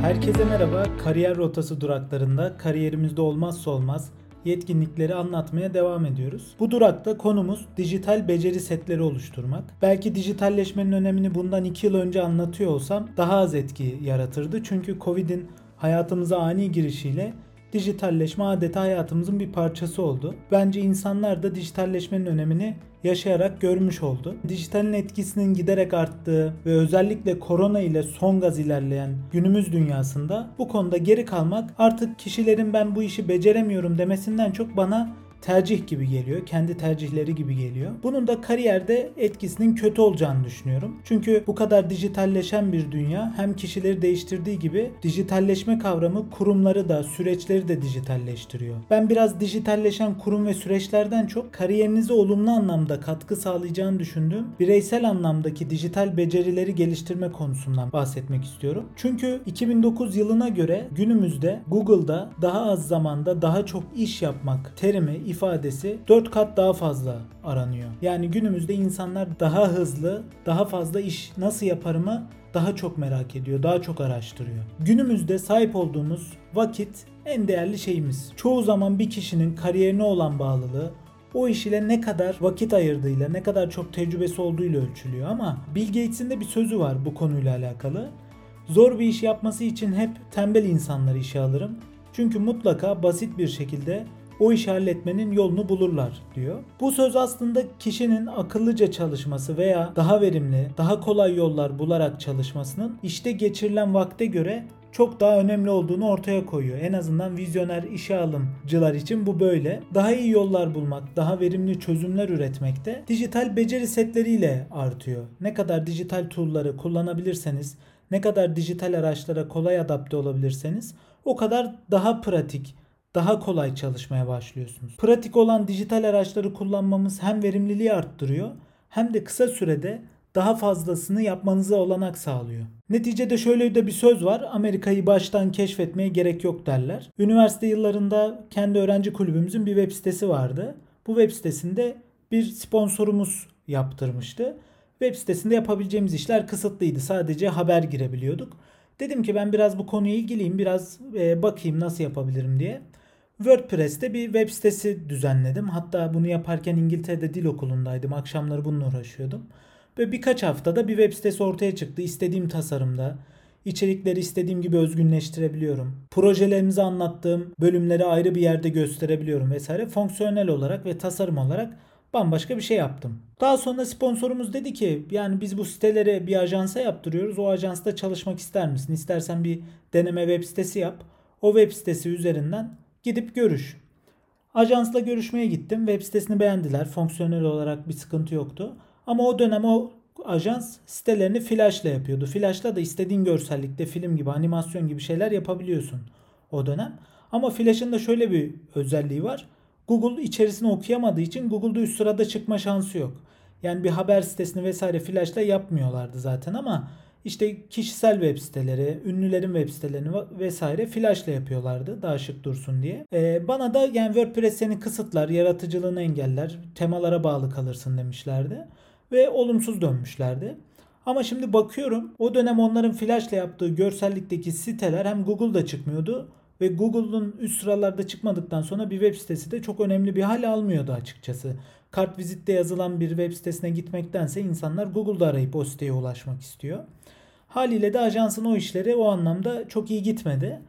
Herkese merhaba. Kariyer rotası duraklarında kariyerimizde olmazsa olmaz yetkinlikleri anlatmaya devam ediyoruz. Bu durakta konumuz dijital beceri setleri oluşturmak. Belki dijitalleşmenin önemini bundan 2 yıl önce anlatıyor olsam daha az etki yaratırdı. Çünkü Covid'in hayatımıza ani girişiyle dijitalleşme adeta hayatımızın bir parçası oldu. Bence insanlar da dijitalleşmenin önemini yaşayarak görmüş oldu. Dijitalin etkisinin giderek arttığı ve özellikle korona ile son gaz ilerleyen günümüz dünyasında bu konuda geri kalmak artık kişilerin ben bu işi beceremiyorum demesinden çok bana tercih gibi geliyor. Kendi tercihleri gibi geliyor. Bunun da kariyerde etkisinin kötü olacağını düşünüyorum. Çünkü bu kadar dijitalleşen bir dünya hem kişileri değiştirdiği gibi dijitalleşme kavramı kurumları da süreçleri de dijitalleştiriyor. Ben biraz dijitalleşen kurum ve süreçlerden çok kariyerinize olumlu anlamda katkı sağlayacağını düşündüğüm bireysel anlamdaki dijital becerileri geliştirme konusundan bahsetmek istiyorum. Çünkü 2009 yılına göre günümüzde Google'da daha az zamanda daha çok iş yapmak terimi ifadesi 4 kat daha fazla aranıyor. Yani günümüzde insanlar daha hızlı, daha fazla iş nasıl yaparımı daha çok merak ediyor, daha çok araştırıyor. Günümüzde sahip olduğumuz vakit en değerli şeyimiz. Çoğu zaman bir kişinin kariyerine olan bağlılığı o iş ile ne kadar vakit ayırdığıyla, ne kadar çok tecrübesi olduğuyla ölçülüyor ama Bill Gates'in de bir sözü var bu konuyla alakalı. Zor bir iş yapması için hep tembel insanları işe alırım. Çünkü mutlaka basit bir şekilde o işi halletmenin yolunu bulurlar diyor. Bu söz aslında kişinin akıllıca çalışması veya daha verimli, daha kolay yollar bularak çalışmasının işte geçirilen vakte göre çok daha önemli olduğunu ortaya koyuyor. En azından vizyoner işe alımcılar için bu böyle. Daha iyi yollar bulmak, daha verimli çözümler üretmekte dijital beceri setleriyle artıyor. Ne kadar dijital tool'ları kullanabilirseniz, ne kadar dijital araçlara kolay adapte olabilirseniz o kadar daha pratik, daha kolay çalışmaya başlıyorsunuz. Pratik olan dijital araçları kullanmamız hem verimliliği arttırıyor hem de kısa sürede daha fazlasını yapmanıza olanak sağlıyor. Neticede şöyle de bir söz var. Amerika'yı baştan keşfetmeye gerek yok derler. Üniversite yıllarında kendi öğrenci kulübümüzün bir web sitesi vardı. Bu web sitesinde bir sponsorumuz yaptırmıştı. Web sitesinde yapabileceğimiz işler kısıtlıydı. Sadece haber girebiliyorduk. Dedim ki ben biraz bu konuya ilgiliyim. Biraz bakayım nasıl yapabilirim diye. WordPress'te bir web sitesi düzenledim. Hatta bunu yaparken İngiltere'de dil okulundaydım. Akşamları bununla uğraşıyordum. Ve birkaç haftada bir web sitesi ortaya çıktı. İstediğim tasarımda. İçerikleri istediğim gibi özgünleştirebiliyorum. Projelerimizi anlattığım bölümleri ayrı bir yerde gösterebiliyorum vesaire. Fonksiyonel olarak ve tasarım olarak bambaşka bir şey yaptım. Daha sonra sponsorumuz dedi ki yani biz bu sitelere bir ajansa yaptırıyoruz. O ajansta çalışmak ister misin? İstersen bir deneme web sitesi yap. O web sitesi üzerinden gidip görüş. Ajansla görüşmeye gittim. Web sitesini beğendiler. Fonksiyonel olarak bir sıkıntı yoktu. Ama o dönem o ajans sitelerini flashla yapıyordu. Flashla da istediğin görsellikte film gibi, animasyon gibi şeyler yapabiliyorsun o dönem. Ama Flash'ın da şöyle bir özelliği var. Google içerisini okuyamadığı için Google'da üst sırada çıkma şansı yok. Yani bir haber sitesini vesaire Flash'la yapmıyorlardı zaten ama işte kişisel web siteleri, ünlülerin web sitelerini vesaire flashla yapıyorlardı daha şık dursun diye. Ee, bana da yani WordPress seni kısıtlar, yaratıcılığını engeller, temalara bağlı kalırsın demişlerdi. Ve olumsuz dönmüşlerdi. Ama şimdi bakıyorum o dönem onların flashla yaptığı görsellikteki siteler hem Google'da çıkmıyordu ve Google'un üst sıralarda çıkmadıktan sonra bir web sitesi de çok önemli bir hal almıyordu açıkçası. Kart vizitte yazılan bir web sitesine gitmektense insanlar Google'da arayıp o siteye ulaşmak istiyor. Haliyle de ajansın o işleri o anlamda çok iyi gitmedi.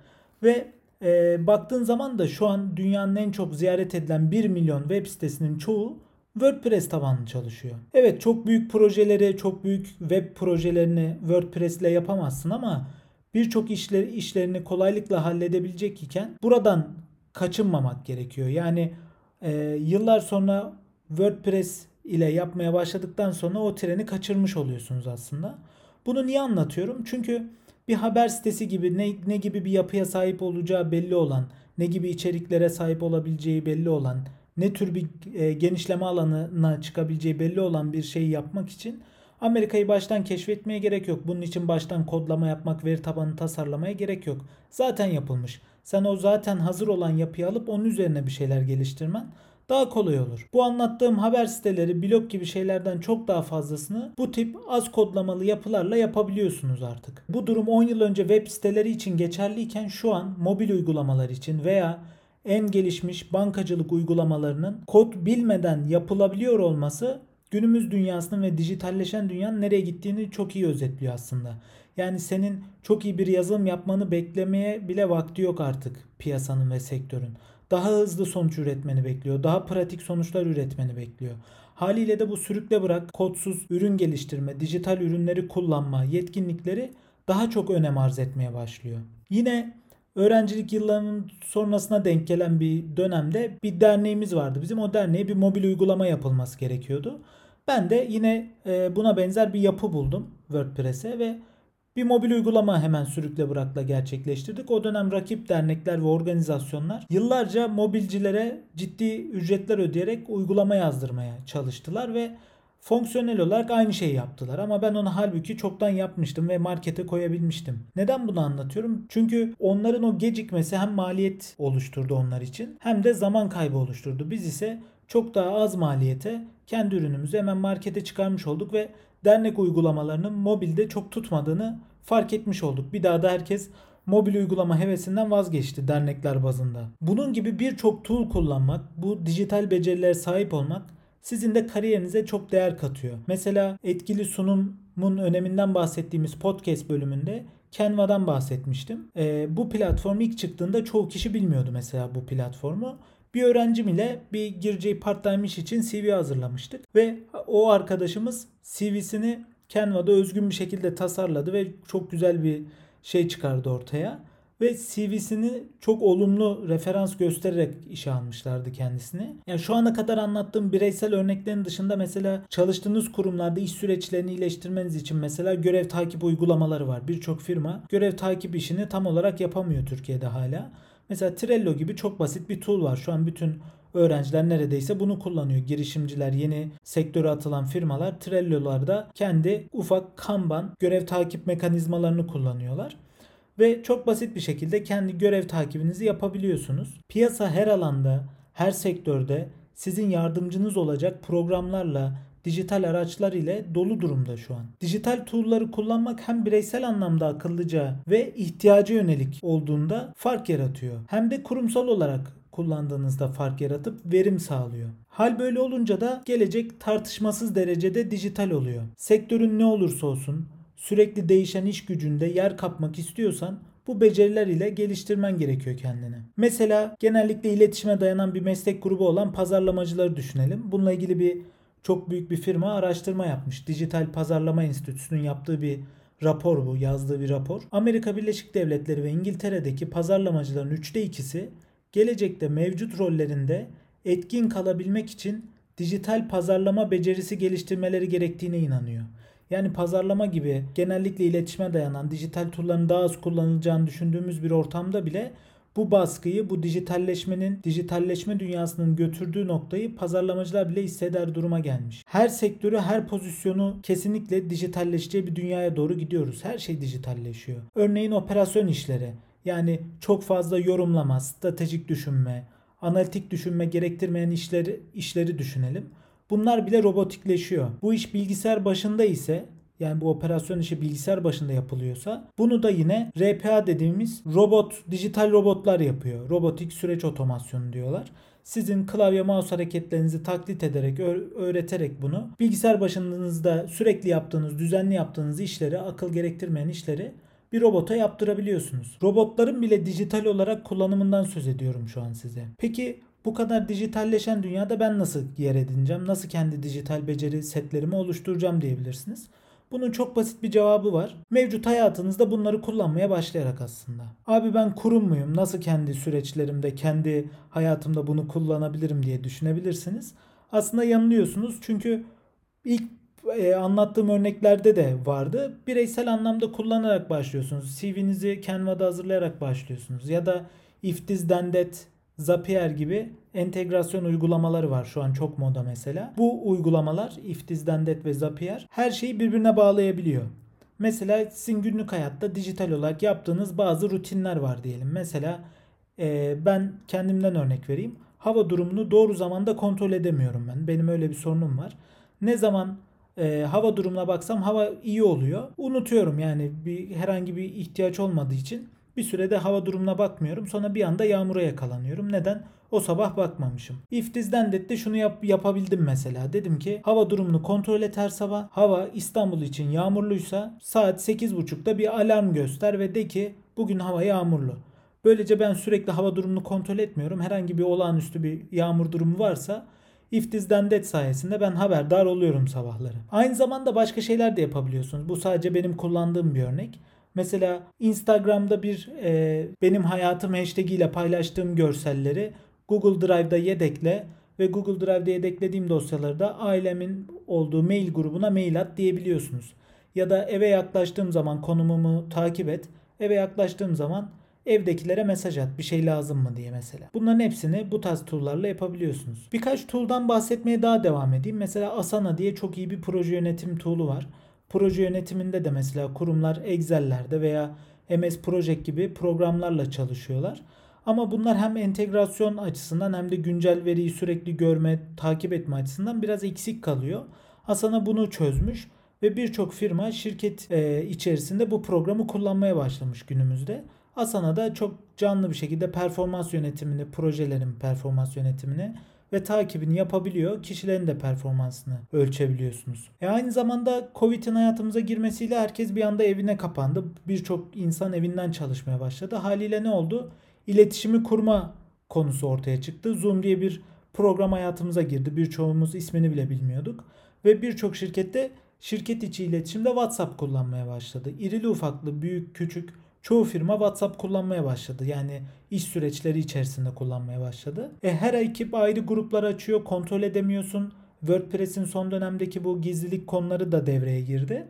Ve e, baktığın zaman da şu an dünyanın en çok ziyaret edilen 1 milyon web sitesinin çoğu WordPress tabanlı çalışıyor. Evet çok büyük projeleri, çok büyük web projelerini WordPress ile yapamazsın ama birçok işler, işlerini kolaylıkla halledebilecek iken buradan kaçınmamak gerekiyor. Yani e, yıllar sonra WordPress ile yapmaya başladıktan sonra o treni kaçırmış oluyorsunuz aslında. Bunu niye anlatıyorum? Çünkü bir haber sitesi gibi ne, ne gibi bir yapıya sahip olacağı belli olan, ne gibi içeriklere sahip olabileceği belli olan, ne tür bir e, genişleme alanına çıkabileceği belli olan bir şeyi yapmak için Amerika'yı baştan keşfetmeye gerek yok. Bunun için baştan kodlama yapmak, veri tabanı tasarlamaya gerek yok. Zaten yapılmış. sen o zaten hazır olan yapıyı alıp onun üzerine bir şeyler geliştirmen daha kolay olur. Bu anlattığım haber siteleri, blog gibi şeylerden çok daha fazlasını bu tip az kodlamalı yapılarla yapabiliyorsunuz artık. Bu durum 10 yıl önce web siteleri için geçerliyken şu an mobil uygulamalar için veya en gelişmiş bankacılık uygulamalarının kod bilmeden yapılabiliyor olması günümüz dünyasının ve dijitalleşen dünyanın nereye gittiğini çok iyi özetliyor aslında. Yani senin çok iyi bir yazılım yapmanı beklemeye bile vakti yok artık piyasanın ve sektörün. Daha hızlı sonuç üretmeni bekliyor. Daha pratik sonuçlar üretmeni bekliyor. Haliyle de bu sürükle bırak, kodsuz ürün geliştirme, dijital ürünleri kullanma, yetkinlikleri daha çok önem arz etmeye başlıyor. Yine öğrencilik yıllarının sonrasına denk gelen bir dönemde bir derneğimiz vardı. Bizim o derneğe bir mobil uygulama yapılması gerekiyordu. Ben de yine e, buna benzer bir yapı buldum WordPress'e ve bir mobil uygulama hemen sürükle bırakla gerçekleştirdik. O dönem rakip dernekler ve organizasyonlar yıllarca mobilcilere ciddi ücretler ödeyerek uygulama yazdırmaya çalıştılar ve fonksiyonel olarak aynı şeyi yaptılar ama ben onu halbuki çoktan yapmıştım ve markete koyabilmiştim. Neden bunu anlatıyorum? Çünkü onların o gecikmesi hem maliyet oluşturdu onlar için hem de zaman kaybı oluşturdu. Biz ise çok daha az maliyete kendi ürünümüzü hemen markete çıkarmış olduk ve dernek uygulamalarının mobilde çok tutmadığını fark etmiş olduk. Bir daha da herkes mobil uygulama hevesinden vazgeçti dernekler bazında. Bunun gibi birçok tool kullanmak, bu dijital becerilere sahip olmak sizin de kariyerinize çok değer katıyor. Mesela etkili sunumun öneminden bahsettiğimiz podcast bölümünde Canva'dan bahsetmiştim. Ee, bu platform ilk çıktığında çoğu kişi bilmiyordu mesela bu platformu. Bir öğrencim ile bir gireceği part time iş için CV hazırlamıştık ve o arkadaşımız CV'sini Canva'da özgün bir şekilde tasarladı ve çok güzel bir şey çıkardı ortaya. Ve CV'sini çok olumlu referans göstererek işe almışlardı kendisini. Yani şu ana kadar anlattığım bireysel örneklerin dışında mesela çalıştığınız kurumlarda iş süreçlerini iyileştirmeniz için mesela görev takip uygulamaları var. Birçok firma görev takip işini tam olarak yapamıyor Türkiye'de hala. Mesela Trello gibi çok basit bir tool var. Şu an bütün öğrenciler neredeyse bunu kullanıyor. Girişimciler, yeni sektöre atılan firmalar Trello'larda kendi ufak Kanban görev takip mekanizmalarını kullanıyorlar. Ve çok basit bir şekilde kendi görev takibinizi yapabiliyorsunuz. Piyasa her alanda, her sektörde sizin yardımcınız olacak programlarla, dijital araçlar ile dolu durumda şu an. Dijital tool'ları kullanmak hem bireysel anlamda akıllıca ve ihtiyaca yönelik olduğunda fark yaratıyor. Hem de kurumsal olarak kullandığınızda fark yaratıp verim sağlıyor. Hal böyle olunca da gelecek tartışmasız derecede dijital oluyor. Sektörün ne olursa olsun sürekli değişen iş gücünde yer kapmak istiyorsan bu beceriler ile geliştirmen gerekiyor kendini. Mesela genellikle iletişime dayanan bir meslek grubu olan pazarlamacıları düşünelim. Bununla ilgili bir çok büyük bir firma araştırma yapmış. Dijital Pazarlama Enstitüsü'nün yaptığı bir rapor bu, yazdığı bir rapor. Amerika Birleşik Devletleri ve İngiltere'deki pazarlamacıların üçte ikisi gelecekte mevcut rollerinde etkin kalabilmek için dijital pazarlama becerisi geliştirmeleri gerektiğine inanıyor. Yani pazarlama gibi genellikle iletişime dayanan dijital tool'ların daha az kullanılacağını düşündüğümüz bir ortamda bile bu baskıyı bu dijitalleşmenin, dijitalleşme dünyasının götürdüğü noktayı pazarlamacılar bile hisseder duruma gelmiş. Her sektörü, her pozisyonu kesinlikle dijitalleşeceği bir dünyaya doğru gidiyoruz. Her şey dijitalleşiyor. Örneğin operasyon işleri. Yani çok fazla yorumlama, stratejik düşünme, analitik düşünme gerektirmeyen işleri işleri düşünelim. Bunlar bile robotikleşiyor. Bu iş bilgisayar başında ise yani bu operasyon işi bilgisayar başında yapılıyorsa bunu da yine RPA dediğimiz robot, dijital robotlar yapıyor. Robotik süreç otomasyonu diyorlar. Sizin klavye mouse hareketlerinizi taklit ederek, öğreterek bunu bilgisayar başınızda sürekli yaptığınız, düzenli yaptığınız işleri, akıl gerektirmeyen işleri bir robota yaptırabiliyorsunuz. Robotların bile dijital olarak kullanımından söz ediyorum şu an size. Peki bu kadar dijitalleşen dünyada ben nasıl yer edineceğim? Nasıl kendi dijital beceri setlerimi oluşturacağım diyebilirsiniz. Bunun çok basit bir cevabı var. Mevcut hayatınızda bunları kullanmaya başlayarak aslında. Abi ben kurum muyum? Nasıl kendi süreçlerimde, kendi hayatımda bunu kullanabilirim diye düşünebilirsiniz. Aslında yanılıyorsunuz. Çünkü ilk e, anlattığım örneklerde de vardı. Bireysel anlamda kullanarak başlıyorsunuz. CV'nizi Canva'da hazırlayarak başlıyorsunuz. Ya da if this then that Zapier gibi entegrasyon uygulamaları var şu an çok moda mesela. Bu uygulamalar If This Then That ve Zapier her şeyi birbirine bağlayabiliyor. Mesela sizin günlük hayatta dijital olarak yaptığınız bazı rutinler var diyelim. Mesela e, ben kendimden örnek vereyim. Hava durumunu doğru zamanda kontrol edemiyorum ben. Benim öyle bir sorunum var. Ne zaman e, hava durumuna baksam hava iyi oluyor. Unutuyorum yani bir herhangi bir ihtiyaç olmadığı için bir sürede hava durumuna bakmıyorum. Sonra bir anda yağmura yakalanıyorum. Neden? O sabah bakmamışım. If dizden de şunu yap, yapabildim mesela. Dedim ki hava durumunu kontrol et her sabah. Hava İstanbul için yağmurluysa saat 8.30'da bir alarm göster ve de ki bugün hava yağmurlu. Böylece ben sürekli hava durumunu kontrol etmiyorum. Herhangi bir olağanüstü bir yağmur durumu varsa If this then that sayesinde ben haberdar oluyorum sabahları. Aynı zamanda başka şeyler de yapabiliyorsunuz. Bu sadece benim kullandığım bir örnek. Mesela Instagram'da bir e, benim hayatım hashtag ile paylaştığım görselleri Google Drive'da yedekle ve Google Drive'da yedeklediğim dosyaları da ailemin olduğu mail grubuna mail at diyebiliyorsunuz. Ya da eve yaklaştığım zaman konumumu takip et. Eve yaklaştığım zaman evdekilere mesaj at bir şey lazım mı diye mesela. Bunların hepsini bu tarz tool'larla yapabiliyorsunuz. Birkaç tool'dan bahsetmeye daha devam edeyim. Mesela Asana diye çok iyi bir proje yönetim tool'u var. Proje yönetiminde de mesela kurumlar Excel'lerde veya MS Project gibi programlarla çalışıyorlar. Ama bunlar hem entegrasyon açısından hem de güncel veriyi sürekli görme, takip etme açısından biraz eksik kalıyor. Asana bunu çözmüş ve birçok firma şirket e, içerisinde bu programı kullanmaya başlamış günümüzde. Asana da çok canlı bir şekilde performans yönetimini, projelerin performans yönetimini ve takibini yapabiliyor. Kişilerin de performansını ölçebiliyorsunuz. E aynı zamanda Covid'in hayatımıza girmesiyle herkes bir anda evine kapandı. Birçok insan evinden çalışmaya başladı. Haliyle ne oldu? İletişimi kurma konusu ortaya çıktı. Zoom diye bir program hayatımıza girdi. Birçoğumuz ismini bile bilmiyorduk. Ve birçok şirkette şirket içi iletişimde WhatsApp kullanmaya başladı. İrili ufaklı, büyük, küçük çoğu firma WhatsApp kullanmaya başladı. Yani iş süreçleri içerisinde kullanmaya başladı. E, her ekip ayrı gruplar açıyor, kontrol edemiyorsun. WordPress'in son dönemdeki bu gizlilik konuları da devreye girdi.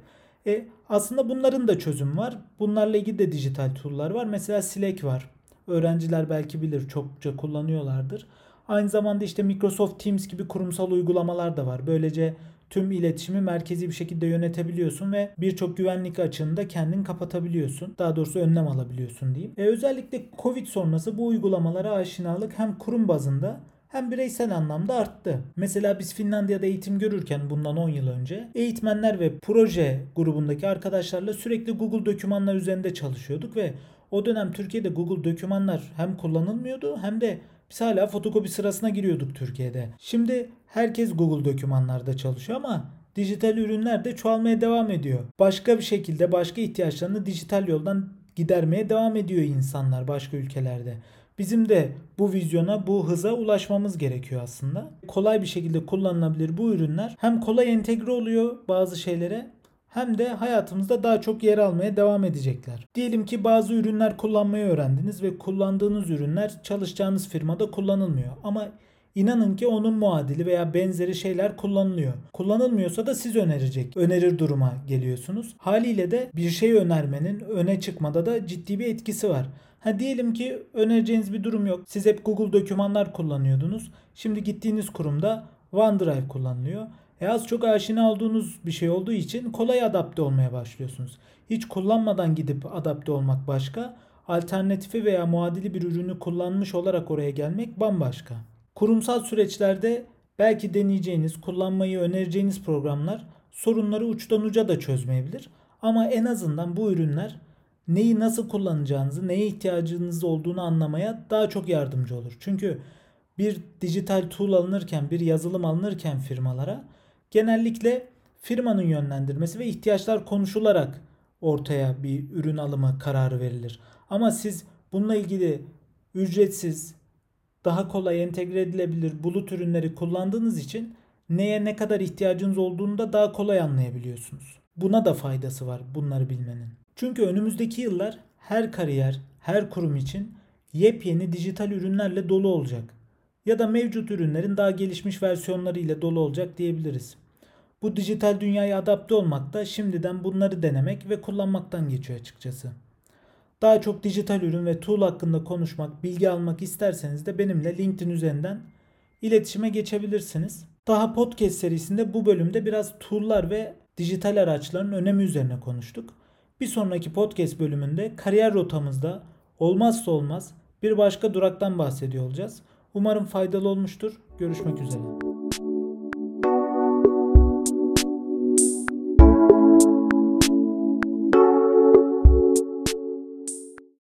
E, aslında bunların da çözüm var. Bunlarla ilgili de dijital tool'lar var. Mesela Slack var. Öğrenciler belki bilir çokça kullanıyorlardır. Aynı zamanda işte Microsoft Teams gibi kurumsal uygulamalar da var. Böylece tüm iletişimi merkezi bir şekilde yönetebiliyorsun ve birçok güvenlik açığını da kendin kapatabiliyorsun. Daha doğrusu önlem alabiliyorsun diyeyim. E, özellikle Covid sonrası bu uygulamalara aşinalık hem kurum bazında hem bireysel anlamda arttı. Mesela biz Finlandiya'da eğitim görürken bundan 10 yıl önce eğitmenler ve proje grubundaki arkadaşlarla sürekli Google dokümanlar üzerinde çalışıyorduk ve o dönem Türkiye'de Google dokümanlar hem kullanılmıyordu hem de biz hala fotokopi sırasına giriyorduk Türkiye'de. Şimdi herkes Google dokümanlarda çalışıyor ama dijital ürünler de çoğalmaya devam ediyor. Başka bir şekilde başka ihtiyaçlarını dijital yoldan gidermeye devam ediyor insanlar başka ülkelerde. Bizim de bu vizyona, bu hıza ulaşmamız gerekiyor aslında. Kolay bir şekilde kullanılabilir bu ürünler hem kolay entegre oluyor bazı şeylere hem de hayatımızda daha çok yer almaya devam edecekler. Diyelim ki bazı ürünler kullanmayı öğrendiniz ve kullandığınız ürünler çalışacağınız firmada kullanılmıyor. Ama İnanın ki onun muadili veya benzeri şeyler kullanılıyor. Kullanılmıyorsa da siz önerecek, önerir duruma geliyorsunuz. Haliyle de bir şey önermenin öne çıkmada da ciddi bir etkisi var. Ha diyelim ki önereceğiniz bir durum yok. Siz hep Google dokümanlar kullanıyordunuz. Şimdi gittiğiniz kurumda OneDrive kullanılıyor. E az çok aşina olduğunuz bir şey olduğu için kolay adapte olmaya başlıyorsunuz. Hiç kullanmadan gidip adapte olmak başka, alternatifi veya muadili bir ürünü kullanmış olarak oraya gelmek bambaşka. Kurumsal süreçlerde belki deneyeceğiniz, kullanmayı önereceğiniz programlar sorunları uçtan uca da çözmeyebilir. Ama en azından bu ürünler neyi nasıl kullanacağınızı, neye ihtiyacınız olduğunu anlamaya daha çok yardımcı olur. Çünkü bir dijital tool alınırken, bir yazılım alınırken firmalara genellikle firmanın yönlendirmesi ve ihtiyaçlar konuşularak ortaya bir ürün alımı kararı verilir. Ama siz bununla ilgili ücretsiz, daha kolay entegre edilebilir bulut ürünleri kullandığınız için neye ne kadar ihtiyacınız olduğunu da daha kolay anlayabiliyorsunuz. Buna da faydası var bunları bilmenin. Çünkü önümüzdeki yıllar her kariyer, her kurum için yepyeni dijital ürünlerle dolu olacak ya da mevcut ürünlerin daha gelişmiş versiyonları ile dolu olacak diyebiliriz. Bu dijital dünyaya adapte olmak da şimdiden bunları denemek ve kullanmaktan geçiyor açıkçası. Daha çok dijital ürün ve tool hakkında konuşmak, bilgi almak isterseniz de benimle LinkedIn üzerinden iletişime geçebilirsiniz. Daha podcast serisinde bu bölümde biraz tool'lar ve dijital araçların önemi üzerine konuştuk. Bir sonraki podcast bölümünde kariyer rotamızda olmazsa olmaz bir başka duraktan bahsediyor olacağız. Umarım faydalı olmuştur. Görüşmek üzere.